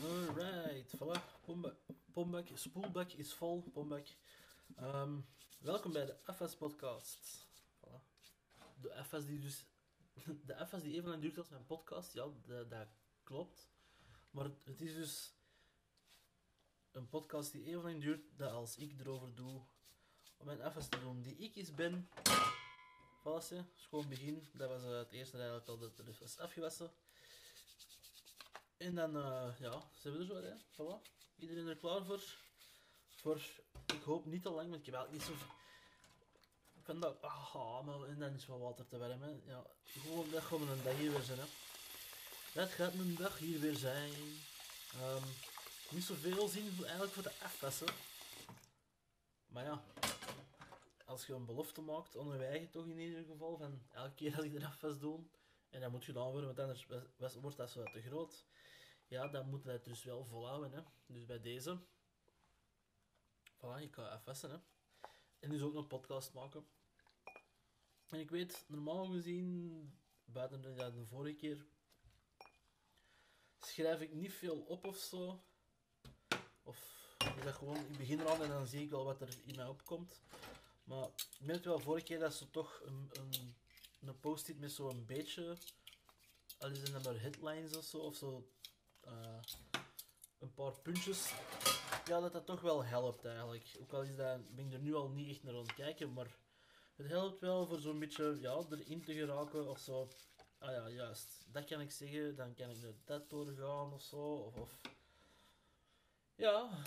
Alright, voilà. Pombek, spoelbak is vol, Pombek. Ehm, welkom bij de FS podcast. Voilà. De FS die dus... De FS die even lang duurt als mijn podcast, ja, dat, klopt. Maar het, is dus een podcast die even lang duurt dat als ik erover doe om mijn FS te doen. Die ik eens ben. Voilà. Schoon begin. Dat was het eerste eigenlijk al dat er was afgewassen. En dan, eh, ja, zijn we er zo, hè. Voilà. Iedereen er klaar voor? Voor, ik hoop niet te lang, want ik heb eigenlijk niet zo... Ik vind dat, ah, maar en dan is wel water te warm. Ja, gewoon, dat gaat een dag hier weer zijn, hè. Dat gaat een dag hier weer zijn. Ehm, niet zoveel zin eigenlijk voor de afpassen. Maar ja, als je een belofte maakt, eigen toch in ieder geval, van elke keer dat ik er afwas doe, en dat moet gedaan worden, want anders wordt dat zo te groot. Ja, dan moet dat dus wel volhouden. Hè. Dus bij deze. Voilà, ik ga afwassen. Hè. En dus ook nog podcast maken. En ik weet, normaal gezien, buiten de, ja, de vorige keer, schrijf ik niet veel op of zo. Of is dat gewoon, ik begin eraan en dan zie ik wel wat er in mij opkomt. Maar ik merk wel vorige keer dat ze toch een, een, een post-it met zo'n beetje, al is het dan maar headlines of zo, of zo eh, een paar puntjes, ja, dat dat toch wel helpt eigenlijk. Ook al is dat, ben ik er nu al niet echt naar aan het kijken, maar het helpt wel voor zo'n beetje ja, erin te geraken of zo. Ah ja, juist, dat kan ik zeggen, dan kan ik naar dat doorgaan of zo. Of. Ja,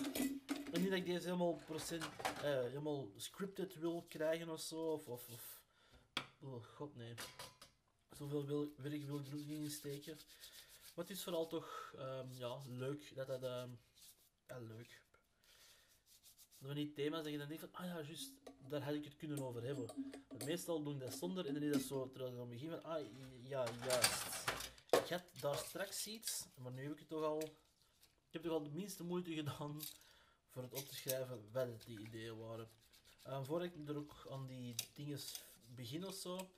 en niet dat ik deze helemaal, procent, eh, helemaal scripted wil krijgen of zo. Of, of, of... Oh god, nee. Zoveel werk wil ik er niet in steken. Maar het is vooral toch ehm, ja, leuk dat dat... ehm, ja, leuk. Van die thema's dat je dan denkt van, ah ja, juist, daar had ik het kunnen over hebben. Meestal doe ik dat zonder en dan is dat zo, terwijl ik dan begin van, ah ja, juist. Ik had daar straks iets, maar nu heb ik het toch al... Ik heb toch al de minste moeite gedaan voor het op te schrijven wat het die ideeën waren. Ehm voor ik er ook aan die dingen begin of zo,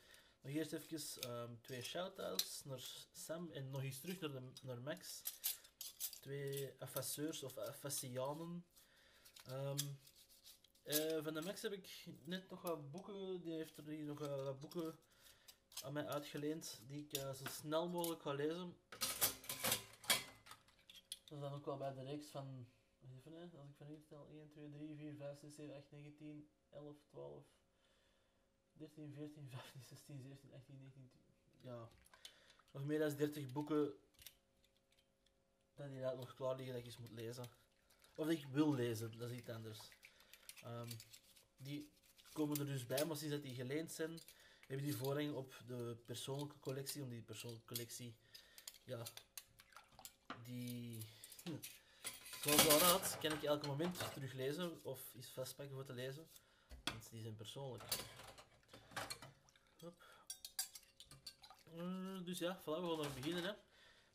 nog eerst even ehm, twee shout-outs naar Sam en nog eens terug naar, naar Max. Twee affasseurs of affassianen. Ehm, eh, van de Max heb ik net nog wat boeken, die heeft er hier nog wat boeken aan mij uitgeleend, die ik eh, zo snel mogelijk ga lezen. Dat is dan ook wel bij de reeks van, even hè, als ik van hier tel, 1, 2, 3, 4, 5, 6, 7, 8, 9, 10, 11, 12, 13, 14, 15, 16, 17, 18, 19, 20. Ja, nog meer dan 30 boeken dat inderdaad nog klaar liggen dat ik eens moet lezen. Of dat ik wil lezen, dat is iets anders. Ehm, die komen er dus bij, maar sinds dat die geleend zijn, hebben die voorrang op de persoonlijke collectie. Om die persoonlijke collectie, ja, die... hm, Zoals wel raad, kan ik elk moment teruglezen of iets vastpakken voor te lezen. Want die zijn persoonlijk. Eh, dus ja, voilà, we gaan er beginnen. Hè.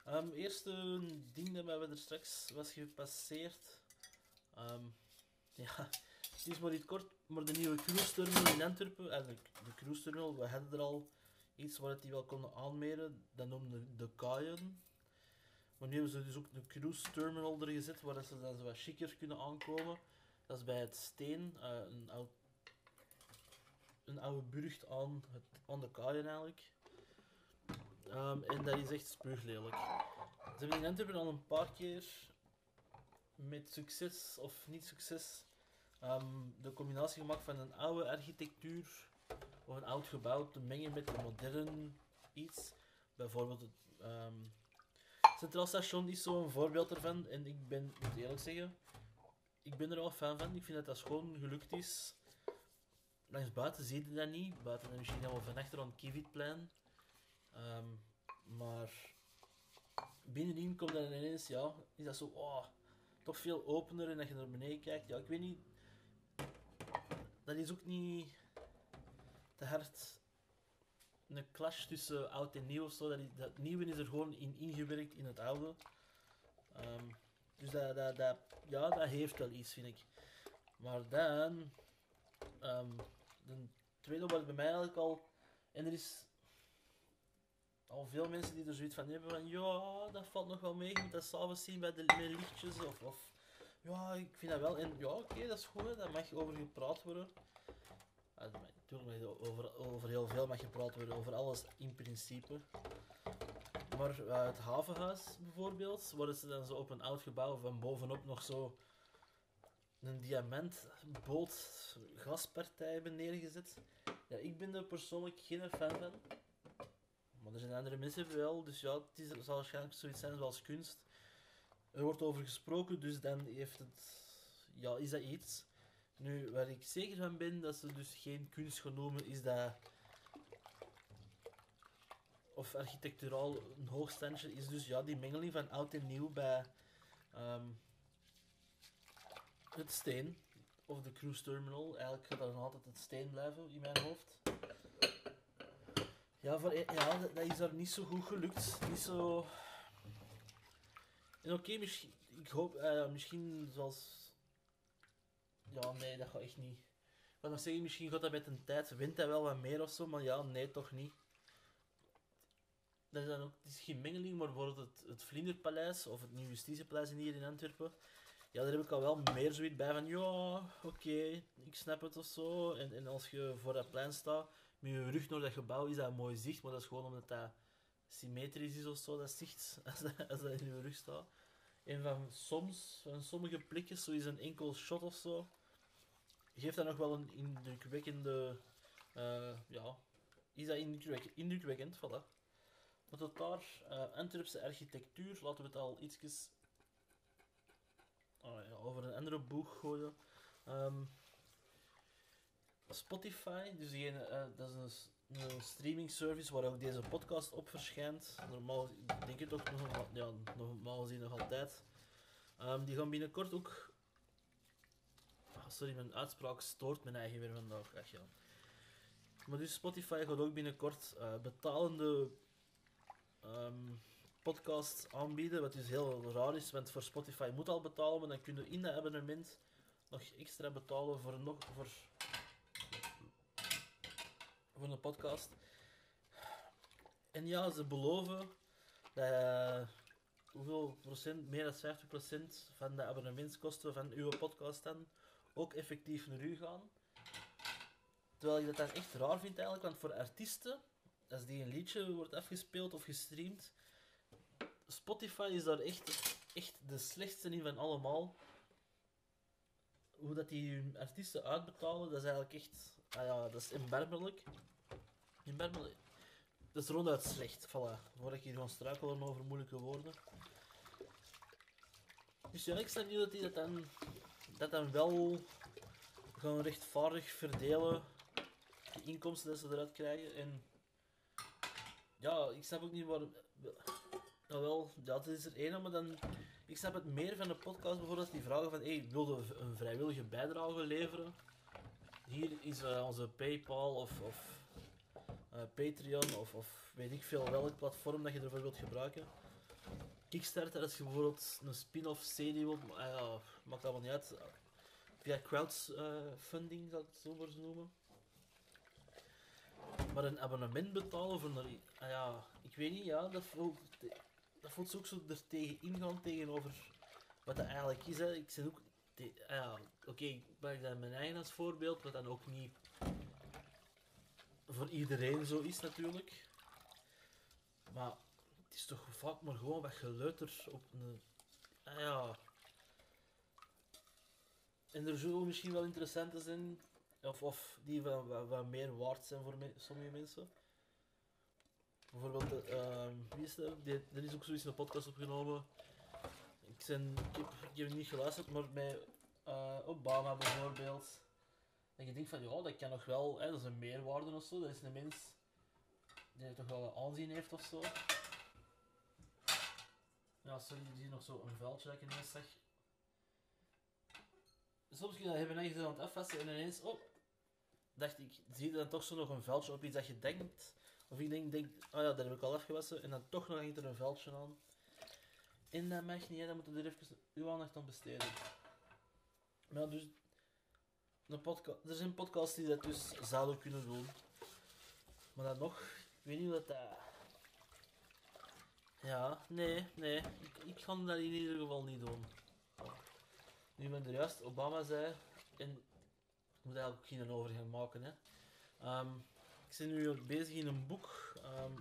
Ehm, eerste ding dat we er straks was gepasseerd. Ehm, ja, het is maar iets kort, maar de nieuwe cruise terminal in Antwerpen, en de, de cruise terminal, we hadden er al iets waar die wel konden aanmeren, dat noemden de kaaien. Maar nu hebben ze dus ook de cruise terminal er gezet, waar ze dan zo wat chiquer kunnen aankomen. Dat is bij het Steen, eh, een, oud, een oude burcht aan, het, aan de kaaien eigenlijk. Ehm, en dat is echt spuuglelijk. Ze hebben in Antwerpen al een paar keer met succes of niet succes ehm, de combinatie gemaakt van een oude architectuur of een oud gebouw te mengen met een modern iets. Bijvoorbeeld het ehm, Centraal Station is zo'n voorbeeld ervan. En ik ben, moet eerlijk zeggen, ik ben er wel fan van. Ik vind dat dat schoon gelukt is. Langs buiten zie je dat niet. Buiten misschien wel van achter aan het Kivitplein. Ehm, maar binnenin komt dat ineens, ja, is dat zo, oh, toch veel opener en dat je naar beneden kijkt. Ja, ik weet niet. Dat is ook niet te hard een clash tussen oud en nieuw of zo. Dat, nieuwe is er gewoon in ingewerkt in het oude. Ehm, dus dat, ja, dat heeft wel iets, vind ik. Maar dan, ehm, de tweede wordt bij mij eigenlijk al, en er is al veel mensen die er zoiets van hebben van ja, dat valt nog wel mee, je moet dat s'avonds zien bij de lichtjes of, of ja, ik vind dat wel. En ja, oké, dat is goed, daar mag over gepraat worden. Ah, Natuurlijk, mag over, over heel veel mag gepraat worden, over alles in principe. Maar uh, het havenhuis bijvoorbeeld, worden ze dan zo op een oud gebouw van bovenop nog zo een diamantboot gaspartij hebben neergezet. Ja, ik ben er persoonlijk geen fan van. Er zijn andere mensen wel, dus ja, het, is, zal waarschijnlijk zoiets zijn zoals kunst. Er wordt over gesproken, dus dan heeft het, ja, is dat iets. Nu, waar ik zeker van ben dat ze dus geen kunst genomen is dat. Of architecturaal een hoogstandje is dus ja, die mengeling van oud en nieuw bij um, het steen. Of de cruise terminal. Eigenlijk gaat dat nog altijd het steen blijven in mijn hoofd. Ja, voor, ja dat, is daar niet zo goed gelukt. Niet zo. En oké, misschien, ik hoop, uh, misschien zoals ja, nee, dat gaat echt niet. Ik kan nog zeggen, misschien gaat dat met een tijd, wint hij wel wat meer of zo, maar ja, nee, toch niet. Dat is dan ook, het is geen mengeling, maar bijvoorbeeld het, het Vlinderpaleis of het Nieuwe Justitiepaleis hier in Antwerpen. Ja, daar heb ik al wel meer zoiets bij van, ja, oké, ik snap het of zo. En, en als je voor dat plein staat, met je rug naar dat gebouw, is dat mooi zicht, maar dat is gewoon omdat dat symmetrisch is of zo, dat zicht, als dat, als in je rug staat. En van soms, van sommige plekjes, zo is een enkel shot of zo, geeft dat nog wel een indrukwekkende. Uh, ja, is dat indrukwekkend, indrukwekkend voilà. Maar tot daar, uh, Antwerpse architectuur, laten we het al ietsjes oh over een andere boeg gooien. Um, Spotify, dus diegene, uh, dat is een, streaming service waar ook deze podcast op verschijnt. Normaal, ik denk het toch nog, ja, normaal gezien nog altijd. Um, die gaan binnenkort ook sorry, mijn uitspraak stoort mijn eigen weer vandaag. Echt, ja. Maar dus Spotify gaat ook binnenkort uh, betalende um, podcasts aanbieden. Wat dus heel raar is, want voor Spotify moet al betalen, maar dan kun je in dat abonnement nog extra betalen voor, nog, voor, voor een podcast. En ja, ze beloven dat uh, hoeveel procent, meer dan 50 procent van de abonnementskosten van uw podcast dan ook effectief naar u gaan. Terwijl ik dat dan echt raar vind eigenlijk, want voor artiesten, als die een liedje wordt afgespeeld of gestreamd, Spotify is daar echt, echt de slechtste in van allemaal. Hoe dat die hun artiesten uitbetalen, dat is eigenlijk echt, ah ja, dat is. Dat is ronduit slecht, voilà. Voordat ik hier gewoon struikelen over moeilijke woorden. Dus ja, ik snap niet dat hij dat dan dat dan wel gaan rechtvaardig verdelen de inkomsten dat ze eruit krijgen. En ja, ik snap ook niet waarom. Nou wel, dat is er één, maar dan. Ik snap het meer van de podcast bijvoorbeeld, die vragen van: hey, wilde een vrijwillige bijdrage leveren? Hier is uh, onze PayPal of, of uh, Patreon of, of weet ik veel welk platform dat je ervoor wilt gebruiken. Kickstarter, als je bijvoorbeeld een spin-off serie wilt, uh, ja, maakt allemaal niet uit. Via crowdfunding, zal ik het zo maar noemen. Maar een abonnement betalen voor. Ah ja, ik weet niet, ja, dat voelt, dat voelt ook zo er tegen ingaan tegenover wat dat eigenlijk is. Hè. Ik zeg ook... ah ja, oké, okay, ik maak dat mijn eigen als voorbeeld, wat dan ook niet voor iedereen zo is natuurlijk. Maar het is toch vaak maar gewoon wat geleuter op een... Ah ja... En er zullen misschien wel interessante zijn, of, of die wat, wat, meer waard zijn voor sommige mensen. Bijvoorbeeld, uh, wie is er? Die, er is ook zoiets een podcast opgenomen. Ik, heb, niet geluisterd, maar bij uh, Obama bijvoorbeeld. En je denkt van, ja, dat kan nog wel, hè, dat is een meerwaarde of zo. Dat is een mens die toch wel aanzien heeft of zo. Ja, sorry, die nog zo een vuiltje dat ik ineens zag. Soms kun je dat hebben echt aan het afwassen en ineens, oh, dacht ik, zie je dan toch zo nog een vuiltje op iets dat je denkt. Of ik denk, denk oh ja, dat heb ik al afgewassen. En dan toch nog hangt er een vuiltje aan. En dat mag niet, hè, dan moeten we er even uw aandacht aan besteden. Maar dus, podcast, er zijn podcasts die dat dus zouden kunnen doen. Maar dan nog, ik weet niet hoe dat, Ja, nee, nee. Ik, ik ga dat in ieder geval niet doen. Nu ben er juist Obama zei, en ik moet eigenlijk ook geen overgang maken. Hè. Ehm, ik ben nu ook bezig in een boek, ehm,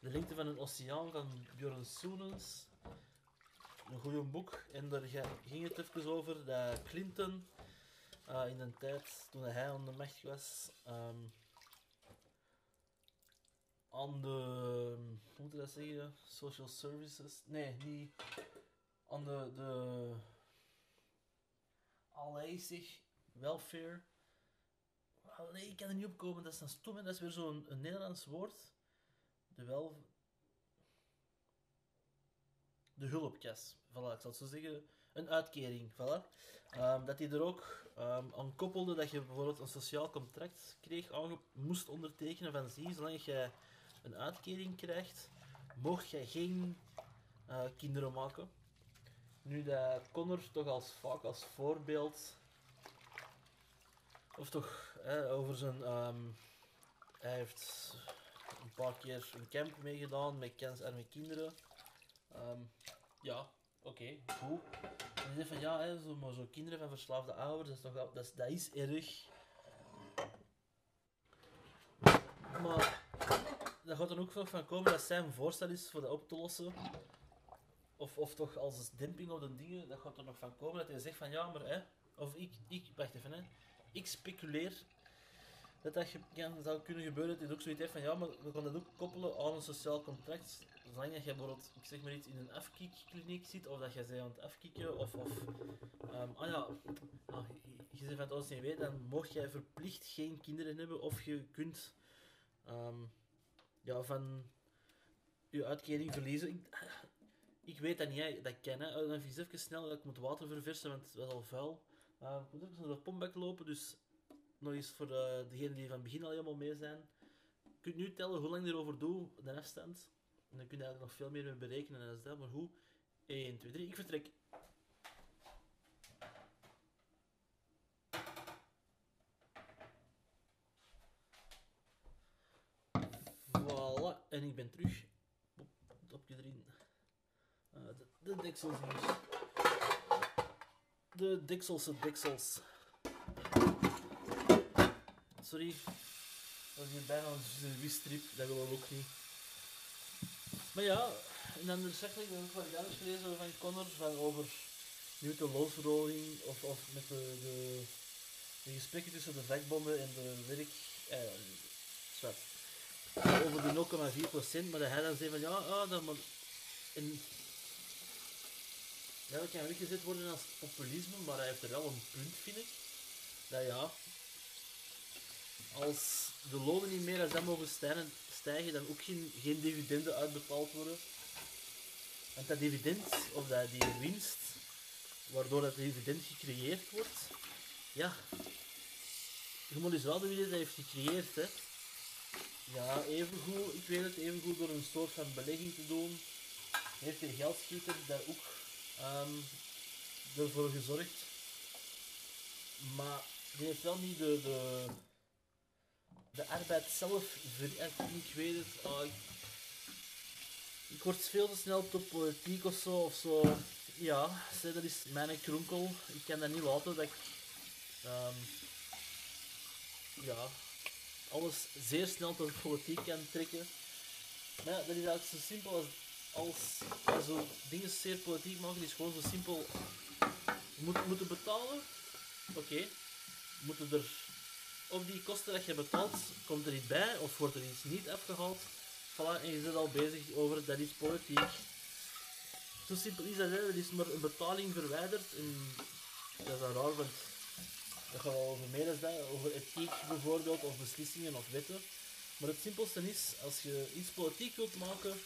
De lengte van een oceaan van Björn Soenens. Een goed boek. En daar ging het even over dat Clinton eh, in een tijd toen hij aan de macht was, ehm, aan de, hoe moet je dat zeggen, social services, nee, niet, aan de, de, welfare, allee, ik kan er niet op komen, dat is een stom, dat is weer zo'n Nederlands woord, de wel, de hulpkas, voilà, ik zal het zo zeggen, een uitkering, voilà. Ehm, dat hij er ook ehm, aan koppelde dat je bijvoorbeeld een sociaal contract kreeg, moest ondertekenen van zie, zolang jij een uitkering krijgt, mocht jij geen eh, kinderen maken. Nu dat Connor toch als vaak als voorbeeld, of toch over zijn, ehm, hij heeft een paar keer een camp meegedaan met kansarme kinderen. Ehm, ja, oké, goed. En je van ja, zo, maar zo kinderen van verslaafde ouders, dat is, toch, wel- dat is, dat is erg. Maar dat gaat dan ook nog van komen dat zijn voorstel is voor dat op te lossen. Of, of toch als demping op de dingen, dat gaat er nog van komen dat hij zegt van ja, maar hè, of ik, ik wacht even hè, ik speculeer dat dat zou kunnen gebeuren dat hij ook zoiets heeft van ja, maar we gaan dat ook koppelen aan een sociaal contract. Zolang dat je bijvoorbeeld, ik zeg maar iets, in een afkikkliniek zit, of dat je zij aan het afkikken, of, of ehm, ah ja, ah, je- je zegt van het OCW, dan mocht jij verplicht geen kinderen hebben, of je kunt ehm, ja, van je uitkering verliezen. Ik, ik weet dat niet, dat kan. Hè. Dan vies even snel dat ik moet water verversen, want het was al vuil. Uh, ik moet even naar de pompbak lopen, dus nog eens voor eh degenen die van het begin al helemaal mee zijn. Je kunt nu tellen hoe lang ik erover doe, de afstand. En dan kun je eigenlijk nog veel meer mee berekenen als dat. Maar hoe? 1, 2, 3, ik vertrek. Voilà, en ik ben terug. Dopje erin. Eh, de, de deksels hier. De dekselse deksels. Sorry. Dat is hier bijna een wistrip, dat willen we ook niet. Ja, en dan er zeg ik ik wat anders gelezen van Connor, van over de loonsverhoging of, of met de, de, de gesprekken tussen de vakbonden en de werk. Eh, zwart. Over die 0,4%, maar dat hij dan zei van ja, ah, dat maar. En, ja, kan weggezet worden als populisme, maar hij heeft er wel een punt, vind ik. Dat ja, als de lonen niet meer als mogen stijgen, dan ook geen, geen dividenden uitbetaald worden. Want dat dividend, of dat die winst, waardoor dat dividend gecreëerd wordt, ja, je moet eens raden wie dit heeft gecreëerd, hè. Ja, evengoed, ik weet het, evengoed door een soort van belegging te doen, heeft de geldschieter daar ook ehm ervoor gezorgd. Maar die heeft wel niet de, de, de arbeid zelf. Ik weet het, ah, ik, word veel te snel de politiek of zo. Of zo. Ja, dat is mijn kronkel. Ik kan dat niet laten dat ik ehm, ja, alles zeer snel tot politiek kan trekken. Ja, dat is eigenlijk zo simpel als, als, als zo dingen zeer politiek maken, is gewoon zo simpel. Moet, moeten betalen, oké. Moeten er op die kosten dat je betaalt, komt er iets bij of wordt er iets niet afgehaald. Voilà, en je zit al bezig over dat is politiek. Zo simpel is dat, hè. er is maar een betaling verwijderd. En dat is dan raar, want dat gaat over meer over ethiek bijvoorbeeld, of beslissingen of wetten. Maar het simpelste is, als je iets politiek wilt maken,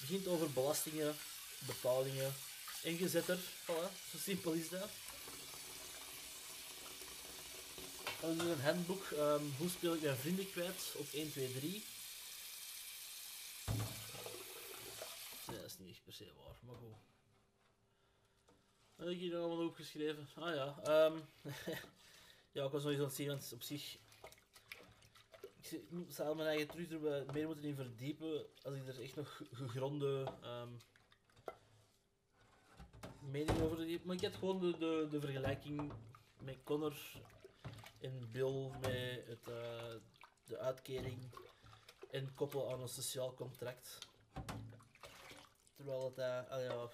begint over belastingen, betalingen en je zet er. Voilà, zo simpel is dat. Dat een handboek, ehm, hoe speel ik mijn vrienden kwijt op 1, 2, 3. Nee, dat is niet echt per se waar, maar goed. Wat heb ik hier allemaal opgeschreven? Ah ja, ehm ja, ik was nog eens aan het zien, want op zich... Ik zou mijn eigen terug er meer moeten in verdiepen als ik er echt nog gegronde ehm, mening over heb. Maar ik heb gewoon de, de, de vergelijking met Connor en Bill met het, eh, de uitkering en koppelen aan een sociaal contract. Terwijl het, eh, ah ja,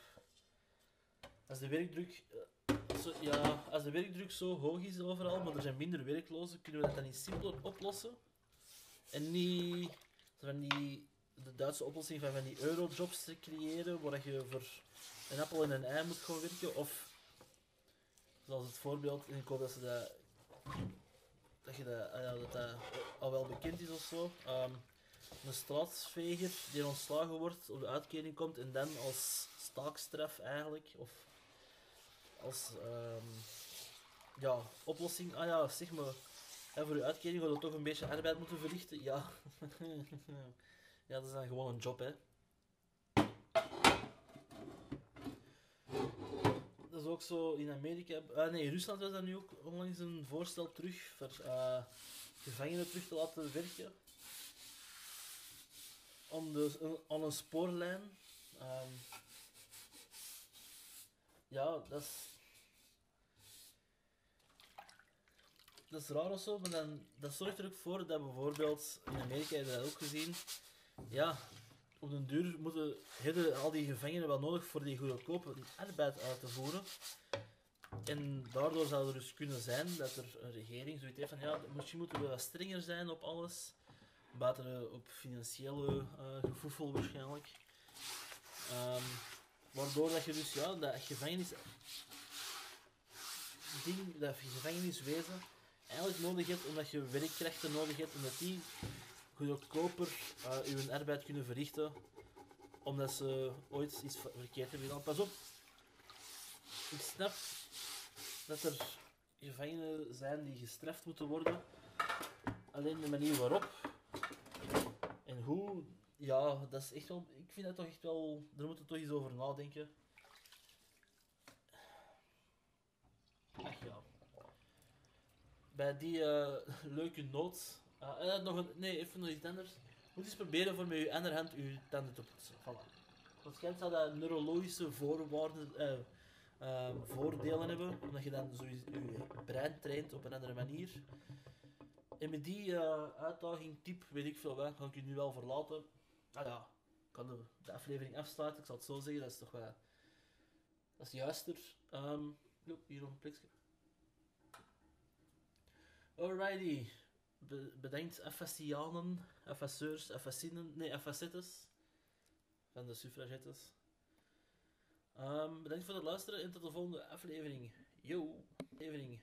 als de werkdruk, eh, ja, als de werkdruk zo hoog is overal, maar er zijn minder werklozen, kunnen we dat dan niet simpeler oplossen? En niet van die, de Duitse oplossing van, van die eurojobs te creëren, waar je voor een appel en een ei moet gaan werken, of zoals het voorbeeld, en ik hoop dat ze dat, dat je dat, ah dat, al wel bekend is of zo. Ehm, een straatsveger die ontslagen wordt, op de uitkering komt en dan als staakstraf eigenlijk, of als ehm, ja, oplossing, ah ja, zeg maar, hè, voor je uitkering gaat je toch een beetje arbeid moeten verrichten, ja. ja, dat is dan gewoon een job, hè. Is ook zo in Amerika, ah nee, in Rusland was dat nu ook onlangs een voorstel terug voor eh, gevangenen terug te laten werken om de, aan een spoorlijn. Ehm, ja, dat is. Dat is raar of zo, maar dan, dat zorgt er ook voor dat bijvoorbeeld in Amerika heb je dat ook gezien. Ja, op den duur moeten hebben al die gevangenen wel nodig voor die goedkope arbeid uit te voeren. En daardoor zou er dus kunnen zijn dat er een regering zoiets heeft van ja, misschien moeten we wat strenger zijn op alles. Buiten op financiële uh, waarschijnlijk. Ehm, waardoor dat je dus ja, dat gevangenis ding, dat gevangeniswezen eigenlijk nodig hebt omdat je werkkrachten nodig hebt omdat die goedkoper uh, hun arbeid kunnen verrichten omdat ze ooit iets verkeerd hebben gedaan. Pas op, ik snap dat er gevangenen zijn die gestraft moeten worden. Alleen de manier waarop en hoe, ja, dat is echt wel. Ik vind dat toch echt wel. Daar moeten toch eens over nadenken. Ach ja. Bij die uh, leuke noot. Uh, nog een, nee, even nog iets anders. Moet eens proberen voor met je andere hand je tanden te poetsen. Voilà. Waarschijnlijk zal dat neurologische voorwaarden, uh, voordelen hebben, omdat je dan zo je brein traint op een andere manier. En met die uh, uitdaging, tip, weet ik veel wat, ga ik je nu wel verlaten. Ah ja, ik kan de, de, aflevering afsluiten, ik zal het zo zeggen, dat is toch wel... Dat is juister. Um, hier nog een plekje. Alrighty. Be Afasianen, Affasseurs, Affassinen, nee, Affassettes. Van de suffragettes. Um, bedankt voor het luisteren en tot de volgende aflevering. Yo, aflevering.